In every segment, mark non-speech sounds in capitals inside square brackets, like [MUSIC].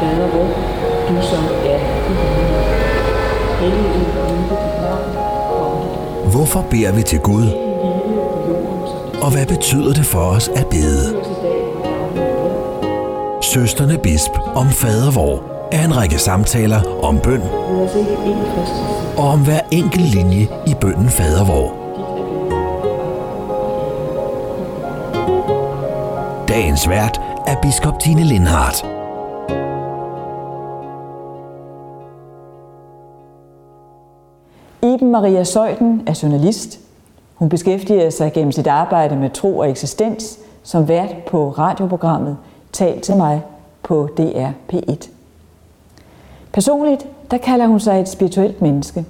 gader, hvor du som er i Hvorfor beder vi til Gud, og hvad betyder det for os at bede? Søsterne Bisp om fadervor er en række samtaler om bøn og om hver enkelt linje i bønnen fadervor. Dagens vært er biskop Tine Lindhardt. Maria Søjden er journalist. Hun beskæftiger sig gennem sit arbejde med tro og eksistens som vært på radioprogrammet Tal til mig på DR P1. Personligt, der kalder hun sig et spirituelt menneske.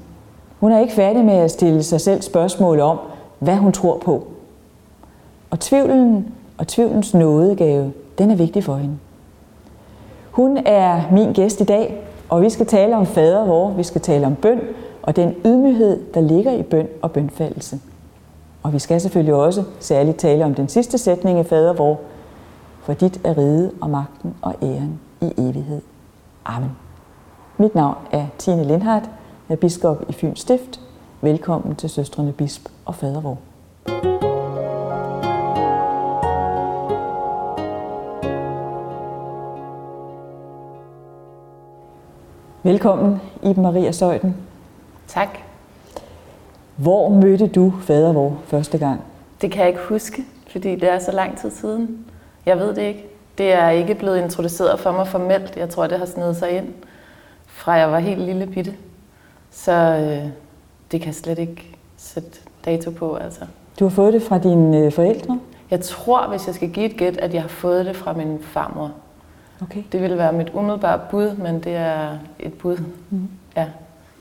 Hun er ikke færdig med at stille sig selv spørgsmål om, hvad hun tror på. Og tvivlen og tvivlens nådegave, den er vigtig for hende. Hun er min gæst i dag, og vi skal tale om fader vor, vi skal tale om bøn og den ydmyghed, der ligger i bøn og bønfaldelse. Og vi skal selvfølgelig også særligt tale om den sidste sætning i fader hvor, for dit er ride og magten og æren i evighed. Amen. Mit navn er Tine Lindhardt, jeg er biskop i Fyns Stift. Velkommen til Søstrene Bisp og Fader vor. Velkommen, Iben Maria Søjden. Tak. Hvor mødte du fader vor første gang? Det kan jeg ikke huske, fordi det er så lang tid siden. Jeg ved det ikke. Det er ikke blevet introduceret for mig formelt. Jeg tror, det har snedet sig ind, fra jeg var helt lille bitte. Så øh, det kan jeg slet ikke sætte dato på. Altså. Du har fået det fra dine øh, forældre? Jeg tror, hvis jeg skal give et gæt, at jeg har fået det fra min farmor. Okay. Det ville være mit umiddelbare bud, men det er et bud. Mm. Ja.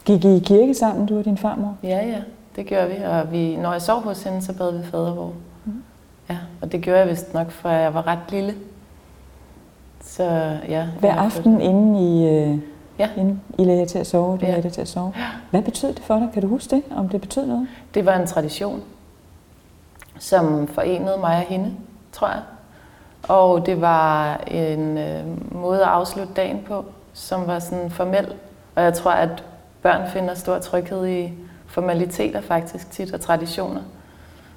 Gik I i kirke sammen, du og din farmor? ja, ja, det gjorde vi. Og vi, når jeg sov hos hende, så bad vi fadervor. Mm. Ja, og det gjorde jeg vist nok, for jeg var ret lille. Så ja. Hver aften, inden I, øh, Ja. inden I lagde jer til at sove, du Ja. lagde til at sove. Hvad betød det for dig? Kan du huske det? Om det betød noget? Det var en tradition, som forenede mig og hende, tror jeg. Og det var en øh, måde at afslutte dagen på, som var sådan formel. Og jeg tror, at børn finder stor tryghed i formaliteter faktisk tit og traditioner.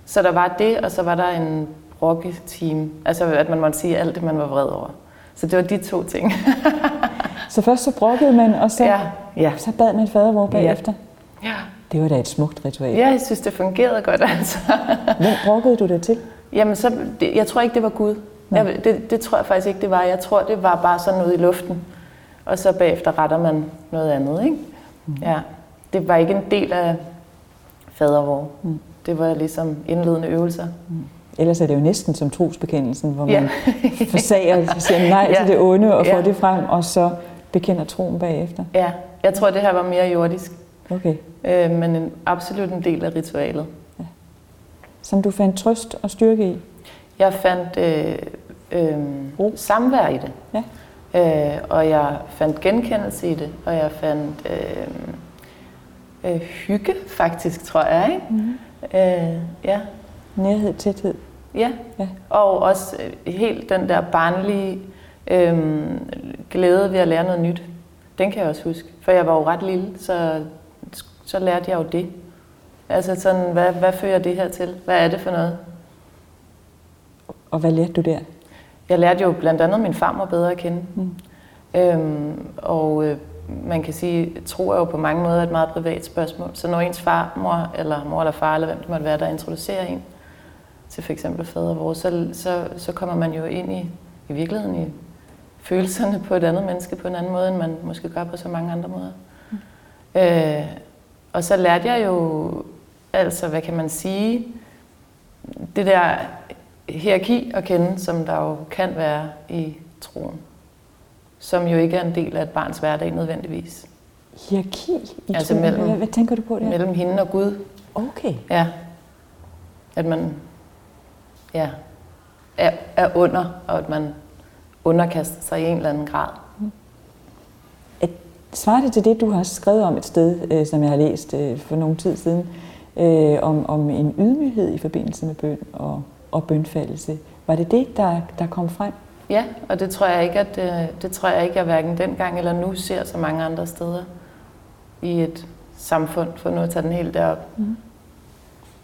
Så der var det, og så var der en rocketime. Altså at man måtte sige alt det, man var vred over. Så det var de to ting. Så først så brokkede man, og så, ja, ja. så bad man fader vor bagefter. ja. Det var da et smukt ritual. Ja, jeg synes, det fungerede godt altså. Hvem brokkede du det til? Jamen, så, det, jeg tror ikke, det var Gud. Nå. Jeg, det, det tror jeg faktisk ikke, det var. Jeg tror, det var bare sådan noget i luften. Og så bagefter retter man noget andet, ikke? Mm. Ja. Det var ikke en del af fadervor. Mm. Det var ligesom indledende øvelser. Ellers er det jo næsten som trosbekendelsen, hvor Ja. man forsager, siger nej [LAUGHS] Ja. til det onde og får Ja. det frem, og så bekender troen bagefter. Ja, jeg tror, det her var mere jordisk. Okay. Øh, men en, absolut en del af ritualet. Som du fandt trøst og styrke i. Jeg fandt øh, øh, Ro. samvær i det. Ja. Øh, og jeg fandt genkendelse i det. Og jeg fandt øh, øh, hygge, faktisk, tror jeg. Ikke? Mm-hmm. Øh, ja. Nærhed, tæthed. ja. Ja. Og også øh, helt den der barnlige øh, glæde ved at lære noget nyt. Den kan jeg også huske. For jeg var jo ret lille, så, så lærte jeg jo det. Altså sådan, hvad, hvad fører det her til? Hvad er det for noget? Og hvad lærte du der? Jeg lærte jo blandt andet min farmor bedre at kende. Mm. Øhm, og øh, man kan sige, tro er jo på mange måder et meget privat spørgsmål. Så når ens farmor, eller mor eller far, eller hvem det måtte være, der introducerer en til for eksempel fader vores, så, så, så kommer man jo ind i, i virkeligheden i følelserne på et andet menneske på en anden måde, end man måske gør på så mange andre måder. Mm. Øh, og så lærte jeg jo, altså hvad kan man sige, det der hierarki at kende, som der jo kan være i troen. Som jo ikke er en del af et barns hverdag nødvendigvis. Hierarki i Altså troen. mellem- Hvad, hvad tænker du på der? Mellem hende og Gud. Okay. Ja. At man ja, er, er under, og at man underkaster sig i en eller anden grad. Svarer det til det, du har skrevet om et sted, øh, som jeg har læst øh, for nogle tid siden, øh, om, om en ydmyghed i forbindelse med bøn og, og bønfaldelse? Var det det, der, der kom frem? Ja, og det tror jeg ikke, at det, det tror jeg ikke, jeg hverken dengang eller nu ser så mange andre steder i et samfund, for nu at tage den helt derop. Mm.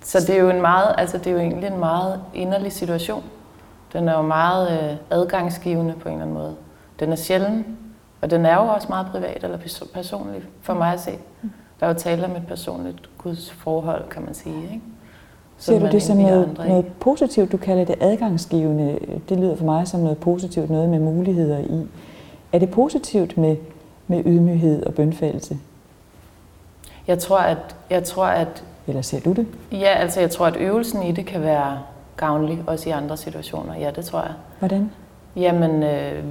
Så det er jo en meget, altså det er jo egentlig en meget inderlig situation. Den er jo meget øh, adgangsgivende på en eller anden måde. Den er sjælden, og den er jo også meget privat eller personlig for mig at se. Der er jo tale om et personligt Guds forhold, kan man sige. Ikke? Ser du det som noget, noget positivt? Du kalder det adgangsgivende. Det lyder for mig som noget positivt, noget med muligheder i. Er det positivt med, med ydmyghed og bønfældelse? Jeg tror, at, jeg tror, at... Eller ser du det? Ja, altså jeg tror, at øvelsen i det kan være gavnlig, også i andre situationer. Ja, det tror jeg. Hvordan? Jamen, øh,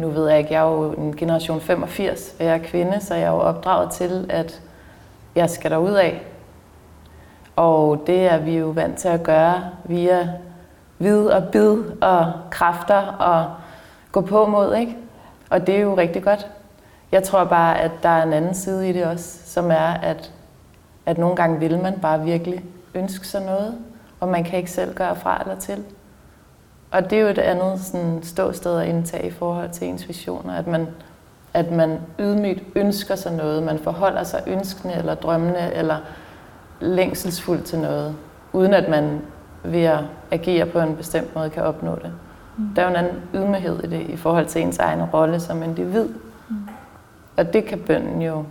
nu ved jeg ikke, jeg er jo en generation 85, og jeg er kvinde, så jeg er jo opdraget til, at jeg skal derud af. Og det er vi jo vant til at gøre via vid og bid og kræfter og gå på mod, ikke? Og det er jo rigtig godt. Jeg tror bare, at der er en anden side i det også, som er, at, at nogle gange vil man bare virkelig ønske sig noget, og man kan ikke selv gøre fra eller til. Og det er jo et andet sådan, ståsted at indtage i forhold til ens visioner, at man, at man ydmygt ønsker sig noget, man forholder sig ønskende eller drømmende eller længselsfuldt til noget, uden at man ved at agere på en bestemt måde kan opnå det. Mm. Der er jo en anden ydmyghed i det i forhold til ens egen rolle som individ. Mm. Og det kan bønden jo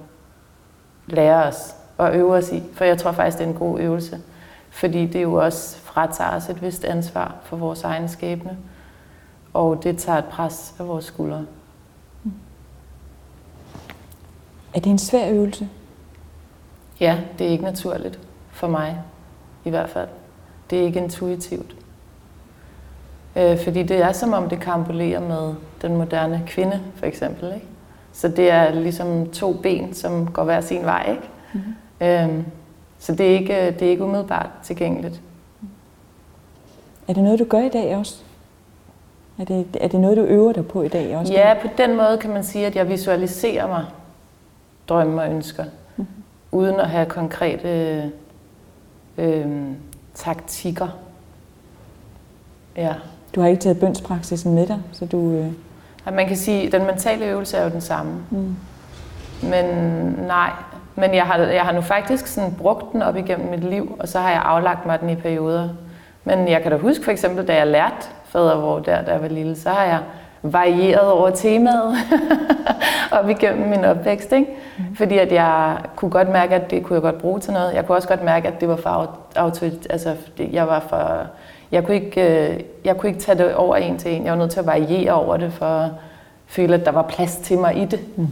lære os og øve os i, for jeg tror faktisk, det er en god øvelse. Fordi det jo også fratager os et vist ansvar for vores egen skæbne. Og det tager et pres af vores skuldre. Mm. Er det en svær øvelse? Ja, det er ikke naturligt for mig i hvert fald. Det er ikke intuitivt. Øh, fordi det er som om det kambulerer med den moderne kvinde, for eksempel. Ikke? Så det er ligesom to ben, som går hver sin vej. Ikke? Mm-hmm. Øh, så det er, ikke, det er ikke umiddelbart tilgængeligt. Er det noget, du gør i dag også? Er det, er det noget, du øver dig på i dag også? Ja, på den måde kan man sige, at jeg visualiserer mig drømme og ønsker. Uden at have konkrete øh, taktikker. Ja. Du har ikke taget bønspraksisen med dig, så du... Øh... Man kan sige, at den mentale øvelse er jo den samme. Mm. Men nej, men jeg har, jeg har nu faktisk sådan brugt den op igennem mit liv, og så har jeg aflagt mig den i perioder. Men jeg kan da huske for eksempel, da jeg lærte fadervor der, da jeg var lille, så har jeg varieret over temaet [LAUGHS] op igennem min opvækst. Ikke? Mm. Fordi at jeg kunne godt mærke, at det kunne jeg godt bruge til noget. Jeg kunne også godt mærke, at det var for autorit, altså jeg var for, jeg kunne, ikke, øh, jeg kunne ikke tage det over en til en. Jeg var nødt til at variere over det, for at føle, at der var plads til mig i det. Mm.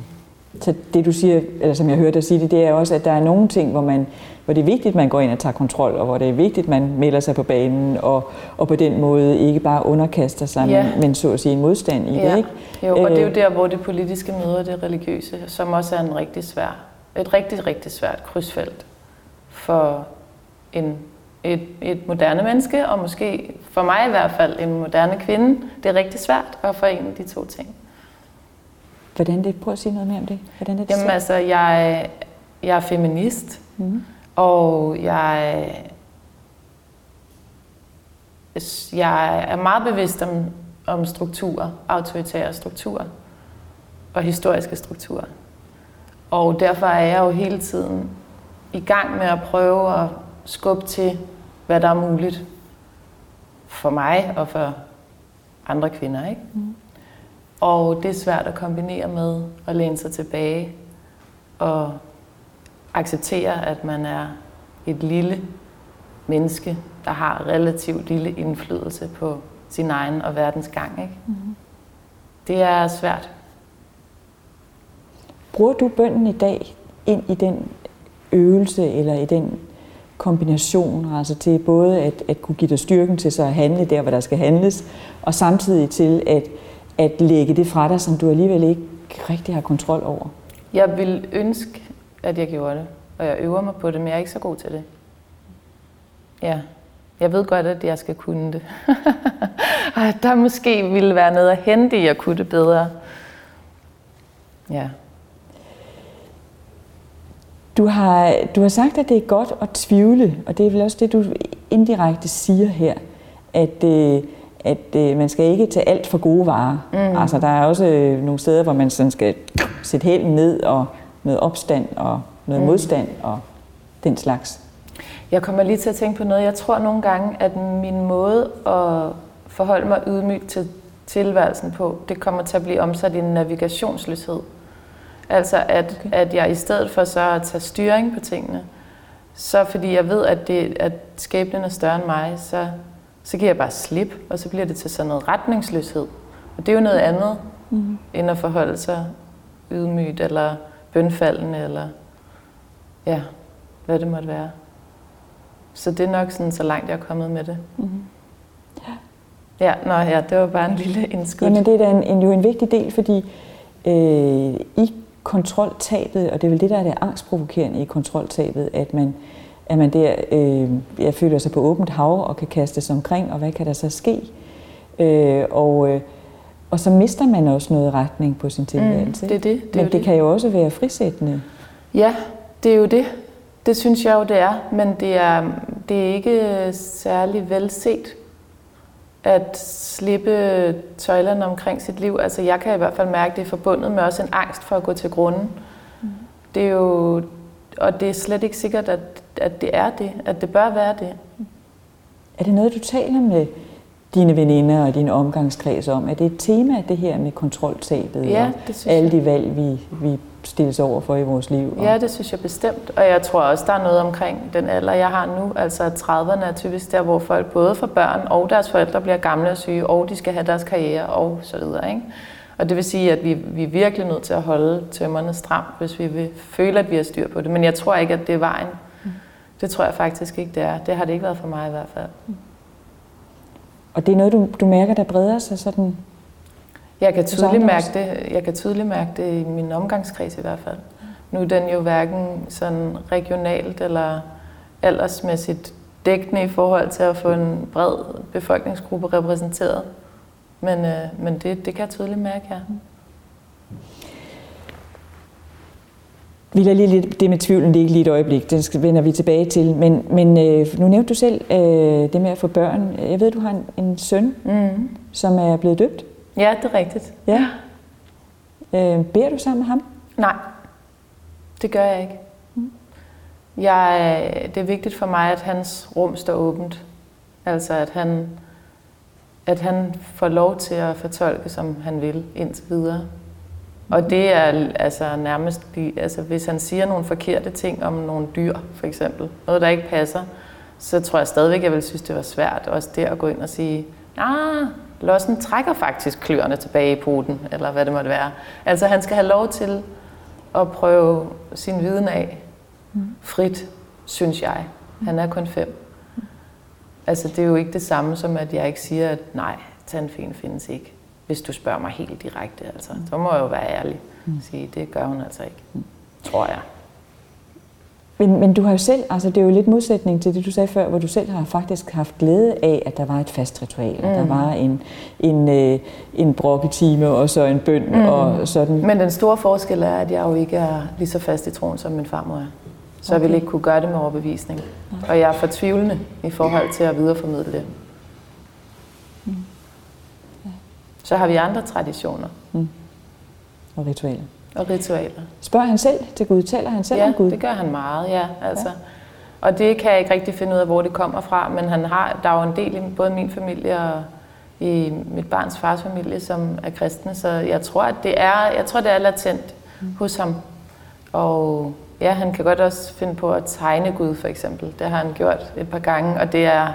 Så det du siger, eller som jeg hørte dig sige det, det er også, at der er nogle ting, hvor, man, hvor det er vigtigt, at man går ind og tager kontrol, og hvor det er vigtigt, at man melder sig på banen, og, og på den måde ikke bare underkaster sig, ja. men, men så at sige en modstand i ja. det. Ikke? Jo, og det er jo øh. der, hvor det politiske møder det religiøse, som også er en rigtig svær, et rigtig, rigtig svært krydsfelt for en, et, et moderne menneske, og måske for mig i hvert fald en moderne kvinde. Det er rigtig svært at forene de to ting. Hvordan det? Prøv at sige noget mere om det. Hvordan er det Jamen så? altså, jeg, jeg er feminist, mm. og jeg, jeg er meget bevidst om, om strukturer, autoritære strukturer og historiske strukturer. Og derfor er jeg jo hele tiden i gang med at prøve at skubbe til, hvad der er muligt for mig og for andre kvinder. Ikke? Mm. Og det er svært at kombinere med at læne sig tilbage og acceptere, at man er et lille menneske, der har relativt lille indflydelse på sin egen og verdens gang. Ikke? Mm-hmm. Det er svært. Bruger du bønden i dag ind i den øvelse eller i den kombination, altså til både at, at kunne give dig styrken til så at handle der, hvor der skal handles, og samtidig til at at lægge det fra dig, som du alligevel ikke rigtig har kontrol over? Jeg vil ønske, at jeg gjorde det, og jeg øver mig på det, men jeg er ikke så god til det. Ja, jeg ved godt, at jeg skal kunne det. [LAUGHS] og der måske ville være noget at hente i at kunne det bedre. Ja. Du har, du har sagt, at det er godt at tvivle, og det er vel også det, du indirekte siger her, at, øh, at øh, man skal ikke tage alt for gode varer. Mm. Altså, der er også øh, nogle steder, hvor man sådan skal sætte hælen ned og noget opstand og noget mm. modstand og den slags. Jeg kommer lige til at tænke på noget. Jeg tror nogle gange, at min måde at forholde mig ydmygt til tilværelsen på, det kommer til at blive omsat i en navigationsløshed. Altså at, okay. at jeg i stedet for så at tage styring på tingene, så fordi jeg ved, at, det, at skæbnen er større end mig, så, så giver jeg bare slip, og så bliver det til sådan noget retningsløshed. Og det er jo noget andet, mm. end at forholde sig ydmygt, eller bønfaldende, eller ja, hvad det måtte være. Så det er nok sådan, så langt jeg er kommet med det. Mm. Ja. Ja, nå, ja, det var bare en lille indskud. Jamen det er da en, en, jo en vigtig del, fordi øh, i kontroltabet, og det er vel det, der er det angstprovokerende i kontroltabet, at man, at man der øh, jeg føler sig på åbent hav og kan kaste sig omkring, og hvad kan der så ske? Øh, og, øh, og så mister man også noget retning på sin tilværelse. Mm, det er det. det Men det, det kan jo også være frisættende. Ja, det er jo det. Det synes jeg jo, det er. Men det er, det er ikke særlig velset at slippe tøjlerne omkring sit liv. Altså jeg kan i hvert fald mærke, at det er forbundet med også en angst for at gå til grunden. Mm. Det er jo, og det er slet ikke sikkert, at, at det er det, at det bør være det. Er det noget, du taler med dine veninder og din omgangskreds om? Er det et tema, det her med kontroltabet ja, og det alle de valg, vi, vi stilles over for i vores liv? Ja, det synes jeg bestemt. Og jeg tror også, der er noget omkring den alder, jeg har nu. Altså 30'erne er typisk der, hvor folk både for børn og deres forældre bliver gamle og syge, og de skal have deres karriere og så videre. Ikke? Og det vil sige, at vi, vi er virkelig nødt til at holde tømmerne stram, hvis vi vil føle, at vi har styr på det. Men jeg tror ikke, at det er vejen. Det tror jeg faktisk ikke, det er. Det har det ikke været for mig i hvert fald. Og det er noget, du, du mærker, der breder sig sådan? Jeg kan, tydeligt mærke det, jeg kan tydeligt mærke det i min omgangskreds i hvert fald. Nu er den jo hverken sådan regionalt eller aldersmæssigt dækkende i forhold til at få en bred befolkningsgruppe repræsenteret. Men, øh, men det, det kan jeg tydeligt mærke, ja. Vi lader lige lidt det med tvivlen ligge lige et øjeblik, den vender vi tilbage til. Men, men øh, nu nævnte du selv øh, det med at få børn. Jeg ved, du har en, en søn, mm. som er blevet døbt. Ja, det er rigtigt. Ja. Øh, beder du sammen med ham? Nej, det gør jeg ikke. Mm. Jeg, det er vigtigt for mig, at hans rum står åbent. Altså, at han, at han får lov til at fortolke, som han vil indtil videre. Og det er altså nærmest, altså hvis han siger nogle forkerte ting om nogle dyr, for eksempel, noget der ikke passer, så tror jeg stadigvæk, jeg vil synes, det var svært også det at gå ind og sige, ah, lossen trækker faktisk kløerne tilbage i poten, eller hvad det måtte være. Altså han skal have lov til at prøve sin viden af frit, synes jeg. Han er kun fem. Altså det er jo ikke det samme som, at jeg ikke siger, at nej, tandfen findes ikke hvis du spørger mig helt direkte. Altså. Så må jeg jo være ærlig og sige, det gør hun altså ikke, tror jeg. Men, men du har jo selv, altså det er jo lidt modsætning til det, du sagde før, hvor du selv har faktisk haft glæde af, at der var et fast ritual, mm. der var en, en, øh, en brokketime og så en bøn mm. og sådan. Men den store forskel er, at jeg jo ikke er lige så fast i troen, som min farmor er. Så okay. jeg ville ikke kunne gøre det med overbevisning. Og jeg er fortvivlende i forhold til at videreformidle det. Så har vi andre traditioner. Mm. Og ritualer. Og ritualer. Spørger han selv til Gud? Taler han selv ja, om Gud? det gør han meget, ja. Altså. ja. Og det kan jeg ikke rigtig finde ud af, hvor det kommer fra, men han har, der er jo en del i både min familie og i mit barns fars familie, som er kristne, så jeg tror, at det er, jeg tror, det er latent mm. hos ham. Og ja, han kan godt også finde på at tegne Gud, for eksempel. Det har han gjort et par gange, og det er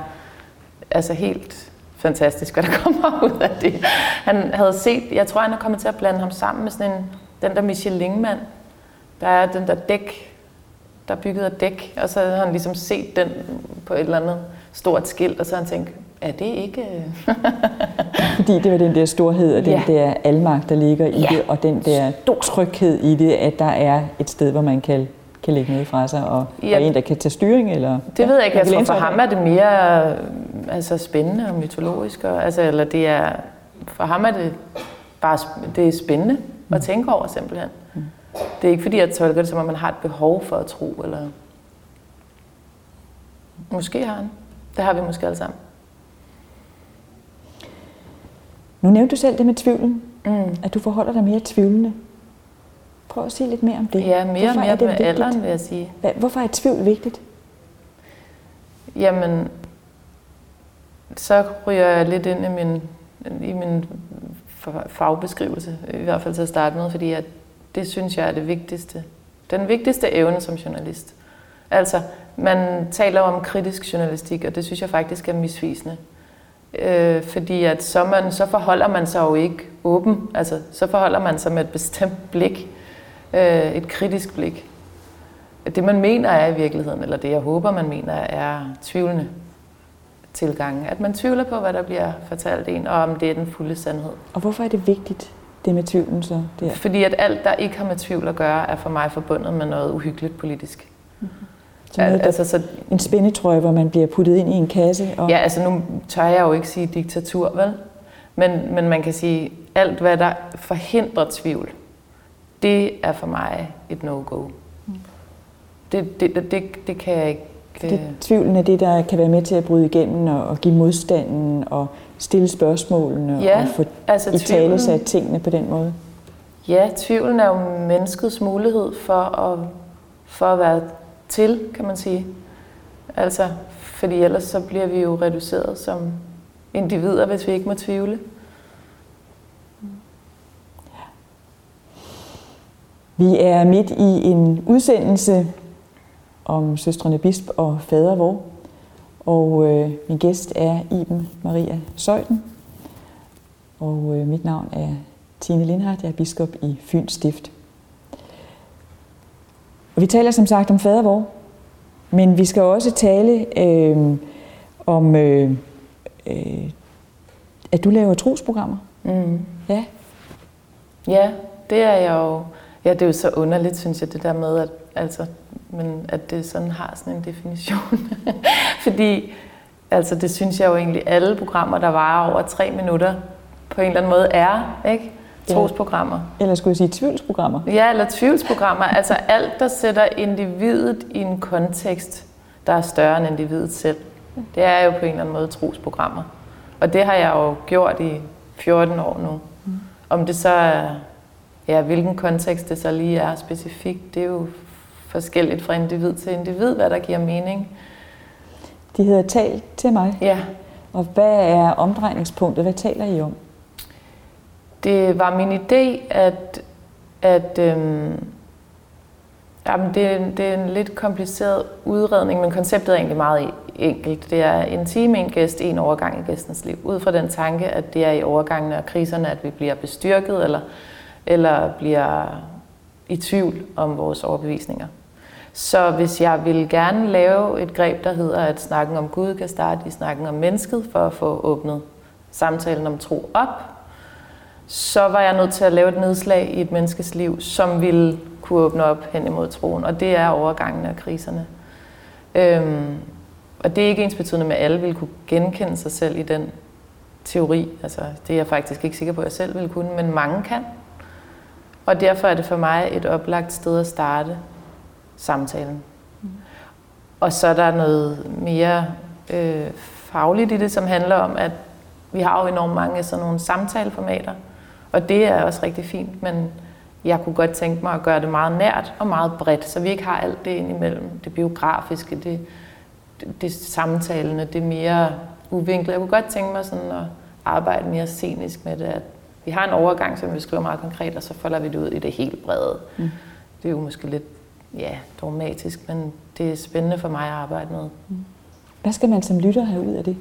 altså helt fantastisk, hvad der [LAUGHS] kommer ud af det. Han havde set, jeg tror, han er kommet til at blande ham sammen med sådan en, den der Michelin-mand. Der er den der dæk, der er bygget af dæk, og så har han ligesom set den på et eller andet stort skilt, og så har han tænkt, er det ikke... [LAUGHS] Fordi det var den der storhed og den ja. der almagt, der ligger i ja. det, og den der tryghed i det, at der er et sted, hvor man kan kan lægge noget fra sig, og, ja. og en, der kan tage styring? Eller, det ja, ved jeg ikke. Jeg tror, for ham er det mere altså, spændende og mytologisk. Og, altså, eller det er, for ham er det bare det er spændende mm. at tænke over simpelthen. Mm. Det er ikke fordi, jeg tolker det som, at man har et behov for at tro. Eller... Måske har han. Det har vi måske alle sammen. Nu nævnte du selv det med tvivlen, Mm. at du forholder dig mere tvivlende. Prøv at sige lidt mere om det. Ja, mere og er mere det med vigtigt? alderen, vil jeg sige. Hvorfor er tvivl vigtigt? Jamen, så ryger jeg lidt ind i min, i min fa- fagbeskrivelse, i hvert fald til at starte med, fordi at det synes jeg er det vigtigste. Den vigtigste evne som journalist. Altså, man taler om kritisk journalistik, og det synes jeg faktisk er misvisende. Øh, fordi at så, man, så forholder man sig jo ikke åben, altså så forholder man sig med et bestemt blik, øh, et kritisk blik. Det man mener er i virkeligheden, eller det jeg håber man mener, er tvivlende tilgange. At man tvivler på, hvad der bliver fortalt en, og om det er den fulde sandhed. Og hvorfor er det vigtigt, det med tvivlen så? Der? Fordi at alt, der ikke har med tvivl at gøre, er for mig forbundet med noget uhyggeligt politisk. Så noget, altså, så, en spændetrøje, hvor man bliver puttet ind i en kasse? Og, ja, altså nu tør jeg jo ikke sige diktatur, vel? Men, men man kan sige, alt hvad der forhindrer tvivl, det er for mig et no-go. Det, det, det, det, det kan jeg ikke... det, tvivlen er det, der kan være med til at bryde igennem og, og give modstanden og stille spørgsmålene Ja, og få altså i tale sat tingene på den måde. Ja, tvivlen er jo menneskets mulighed for at, for at være til, kan man sige. Altså, fordi ellers så bliver vi jo reduceret som individer, hvis vi ikke må tvivle. Vi er midt i en udsendelse om søstrene Bisp og fader vor, og øh, min gæst er Iben Maria Søjden, og øh, mit navn er Tine Lindhardt, jeg er biskop i Fyns Stift. Og vi taler som sagt om fader vor, men vi skal også tale øh, om, øh, øh, at du laver trosprogrammer. Mm. Ja, Ja, det er jeg jo... Ja, det er jo så underligt, synes jeg, det der med, at, altså, men at det sådan har sådan en definition. [LAUGHS] Fordi altså, det synes jeg jo egentlig, alle programmer, der varer over tre minutter, på en eller anden måde er, ikke? Trosprogrammer. eller skulle jeg sige tvivlsprogrammer. Ja, eller tvivlsprogrammer. Altså alt, der sætter individet i en kontekst, der er større end individet selv. Det er jo på en eller anden måde trosprogrammer. Og det har jeg jo gjort i 14 år nu. Om det så er, ja, hvilken kontekst det så lige er specifikt, det er jo forskelligt fra individ til individ, hvad der giver mening. De hedder Tal til mig. Ja, Og hvad er omdrejningspunktet? Hvad taler I om? Det var min idé, at, at øhm, jamen det, er- det er en lidt kompliceret udredning, men konceptet er egentlig meget enkelt. Det er en time, en gæst, en overgang i gæstens liv. Ud fra den tanke, at det er i overgangene og kriserne, at vi bliver bestyrket eller, eller bliver i tvivl om vores overbevisninger. Så hvis jeg vil gerne lave et greb, der hedder, at snakken om Gud kan starte i snakken om mennesket, for at få åbnet samtalen om tro op, så var jeg nødt til at lave et nedslag i et menneskes liv, som ville kunne åbne op hen imod troen, og det er overgangen af kriserne. Øhm, og det er ikke ens betydende med, at alle vil kunne genkende sig selv i den teori. Altså, det er jeg faktisk ikke sikker på, at jeg selv vil kunne, men mange kan. Og derfor er det for mig et oplagt sted at starte samtalen. Og så er der noget mere øh, fagligt i det, som handler om, at vi har jo enormt mange sådan nogle samtaleformater, og det er også rigtig fint, men jeg kunne godt tænke mig at gøre det meget nært og meget bredt, så vi ikke har alt det indimellem. Det biografiske, det, det, det samtalene, det mere uvinklet. Jeg kunne godt tænke mig sådan at arbejde mere scenisk med det, at vi har en overgang, som vi skriver meget konkret, og så folder vi det ud i det helt brede. Mm. Det er jo måske lidt ja, dogmatisk, men det er spændende for mig at arbejde med. Hvad skal man som lytter have ud af det?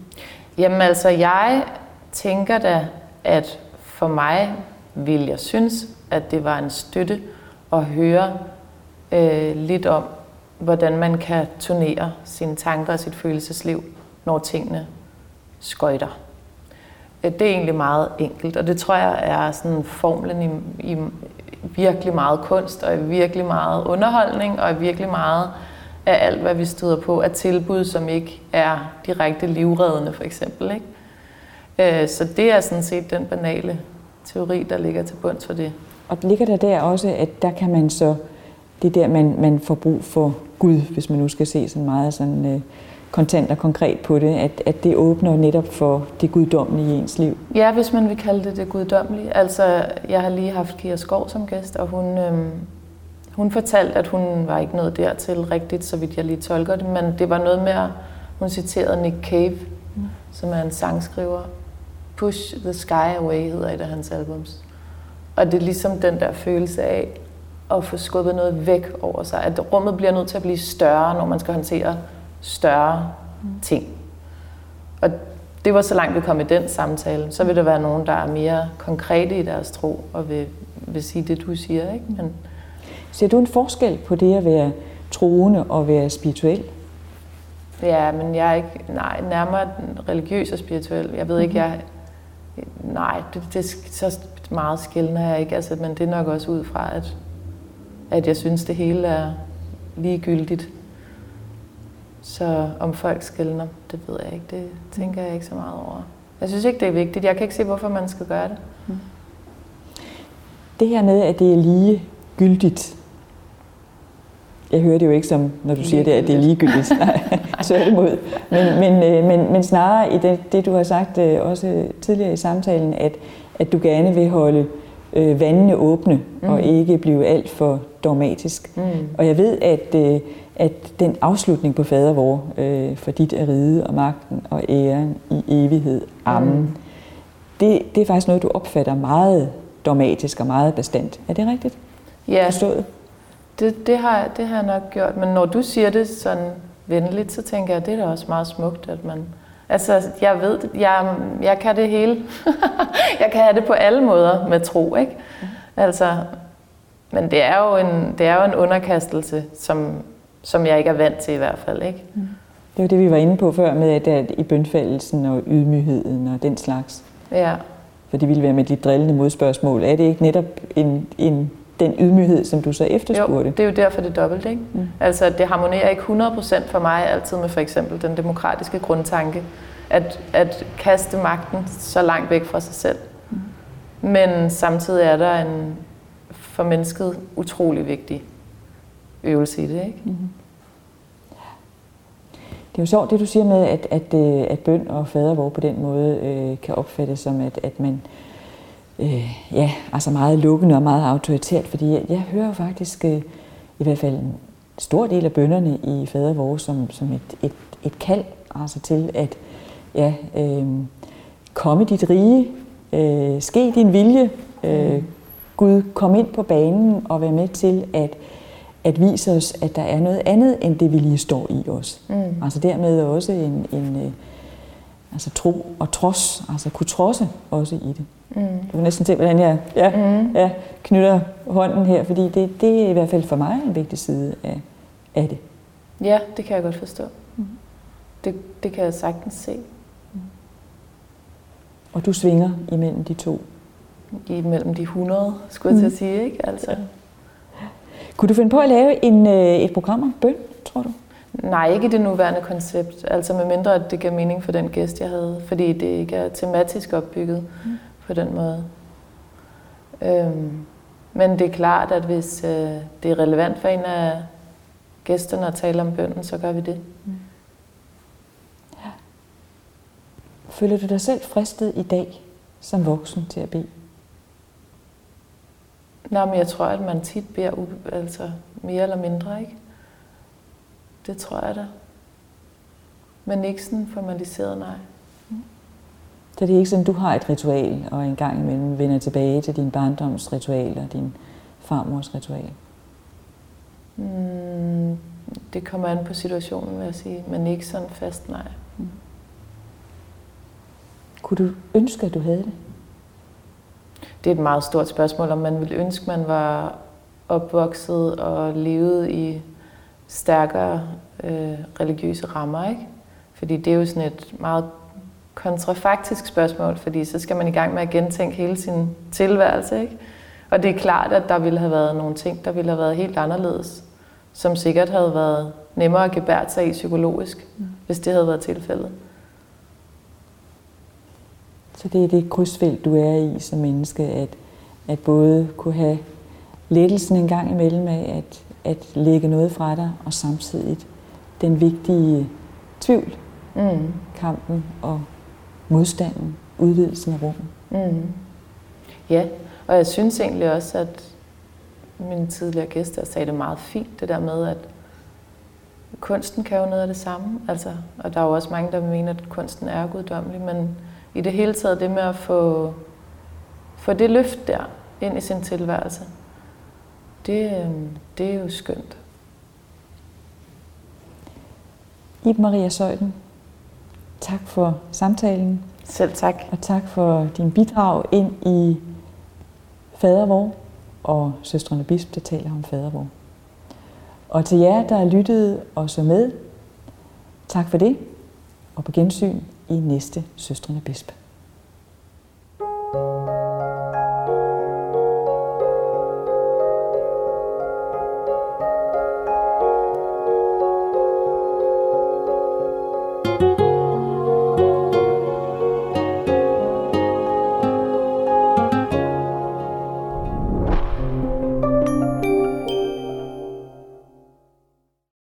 Jamen altså, jeg tænker da, at for mig ville jeg synes, at det var en støtte at høre øh, lidt om, hvordan man kan turnere sine tanker og sit følelsesliv, når tingene skøjter. Øh, det er egentlig meget enkelt, og det tror jeg er sådan formlen i, i virkelig meget kunst, og i virkelig meget underholdning, og i virkelig meget af alt, hvad vi støder på, af tilbud, som ikke er direkte livreddende, for eksempel. Ikke? Øh, så det er sådan set den banale teori, der ligger til bunds for det. Og ligger der der også, at der kan man så, det er der, man, man får brug for Gud, hvis man nu skal se sådan meget sådan øh, kontant og konkret på det, at, at det åbner netop for det guddommelige i ens liv. Ja, hvis man vil kalde det det guddommelige. Altså, jeg har lige haft Kira Skov som gæst, og hun, øhm, hun fortalte, at hun var ikke nået dertil rigtigt, så vidt jeg lige tolker det, men det var noget med, at hun citerede Nick Cave, mm. som er en sangskriver. Push the Sky Away hedder et af hans albums. Og det er ligesom den der følelse af at få skubbet noget væk over sig. At rummet bliver nødt til at blive større, når man skal håndtere større ting. Og det var så langt vi kom i den samtale. Så vil der være nogen, der er mere konkrete i deres tro og vil, vil sige det, du siger. Ikke? Men, Ser du en forskel på det at være troende og være spirituel? Ja, men jeg er ikke, nej, nærmere religiøs og spirituel. Jeg ved ikke, jeg, nej, det, det, så meget skældende jeg ikke, altså, men det er nok også ud fra, at, at jeg synes, det hele er ligegyldigt. Så om folk skældner, det ved jeg ikke, det tænker jeg ikke så meget over. Jeg synes ikke, det er vigtigt. Jeg kan ikke se, hvorfor man skal gøre det. Det her med, at det er ligegyldigt, jeg hører det jo ikke som, når du siger det, at det er ligegyldigt. [LAUGHS] Nej, tværtimod. Men, men, øh, men, men snarere i det, det, du har sagt øh, også tidligere i samtalen, at, at du gerne vil holde øh, vandene åbne mm. og ikke blive alt for dogmatisk. Mm. Og jeg ved, at, øh, at den afslutning på fader vor, øh, for dit er ride og magten og æren i evighed, amen, mm. det, det er faktisk noget, du opfatter meget dogmatisk og meget bestandt. Er det rigtigt? Ja, Forstået? det, det, har, det har jeg nok gjort. Men når du siger det sådan venligt, så tænker jeg, at det er da også meget smukt, at man... Altså, jeg ved, jeg, jeg kan det hele. [LAUGHS] jeg kan have det på alle måder med tro, ikke? Altså, men det er jo en, det er jo en underkastelse, som, som jeg ikke er vant til i hvert fald, ikke? Det var det, vi var inde på før med, at, at i bønfaldelsen og ydmygheden og den slags. Ja. For det ville være med dit drillende modspørgsmål. Er det ikke netop en, en, den ydmyghed, som du så efterspurgte? Jo, det er jo derfor, det er dobbelt, ikke? Mm. Altså, det harmonerer ikke 100% for mig altid med for eksempel den demokratiske grundtanke, at, at kaste magten så langt væk fra sig selv. Mm. Men samtidig er der en for mennesket utrolig vigtig øvelse i det, ikke? Mm. Det er jo sjovt, det du siger med, at, at, øh, at bøn og fadervor på den måde øh, kan opfattes som, at, at man øh, ja, altså meget lukkende og meget autoritært, fordi jeg, jeg hører jo faktisk øh, i hvert fald en stor del af bønderne i fadervor som, som et, et, et kald altså til at ja, øh, komme dit rige, øh, ske din vilje, øh, Gud, kom ind på banen og være med til at at vise os, at der er noget andet, end det vi lige står i os. Mm. Altså dermed også en, en øh, altså tro og trods, altså kunne trodse også i det. Mm. Du kan næsten se, hvordan jeg ja, mm. ja, knytter hånden her, fordi det, det er i hvert fald for mig en vigtig side af, af det. Ja, det kan jeg godt forstå. Mm. Det, det kan jeg sagtens se. Mm. Og du svinger imellem de to? Imellem de 100, skulle jeg til at sige, ikke? Altså. Ja. Kunne du finde på at lave en, øh, et program om bøn, tror du? Nej, ikke i det nuværende koncept. Altså med mindre, at det gav mening for den gæst, jeg havde. Fordi det ikke er tematisk opbygget mm. På den måde. Øhm, men det er klart, at hvis øh, det er relevant for en af gæsterne at tale om bønnen, så gør vi det. Mm. Ja. Føler du dig selv fristet i dag som voksen til at bede? Nå, men jeg tror, at man tit beder altså mere eller mindre, ikke? Det tror jeg da. Men ikke sådan formaliseret, nej. Så det er ikke sådan, du har et ritual, og en gang imellem vender tilbage til din barndomsritual og din farmors ritual? Mm, det kommer an på situationen, vil jeg sige. Men ikke sådan fast, nej. Mm. Kunne du ønske, at du havde det? det er et meget stort spørgsmål, om man ville ønske, man var opvokset og levet i stærkere øh, religiøse rammer, ikke? Fordi det er jo sådan et meget kontrafaktisk spørgsmål, fordi så skal man i gang med at gentænke hele sin tilværelse, ikke? Og det er klart, at der ville have været nogle ting, der ville have været helt anderledes, som sikkert havde været nemmere at gebære sig i psykologisk, mm. hvis det havde været tilfældet. Så det er det krydsfelt, du er i som menneske, at, at både kunne have lettelsen en gang imellem af at, at lægge noget fra dig, og samtidig den vigtige tvivl, Mm. kampen og modstanden, udvidelsen af rummet. Mm. Ja, og jeg synes egentlig også, at mine tidligere gæster sagde det meget fint, det der med, at kunsten kan jo noget af det samme. Altså, og der er jo også mange, der mener, at kunsten er guddommelig, men i det hele taget det med at få, få det løft der ind i sin tilværelse, det, øh, det er jo skønt. Iben Maria Søjden, tak for samtalen, Selv tak. og tak for din bidrag ind i fadervor og søstrene Bisp, der taler om fadervor. Og til jer, der lyttede og så med, tak for det, og på gensyn i næste Søstrene Bisp.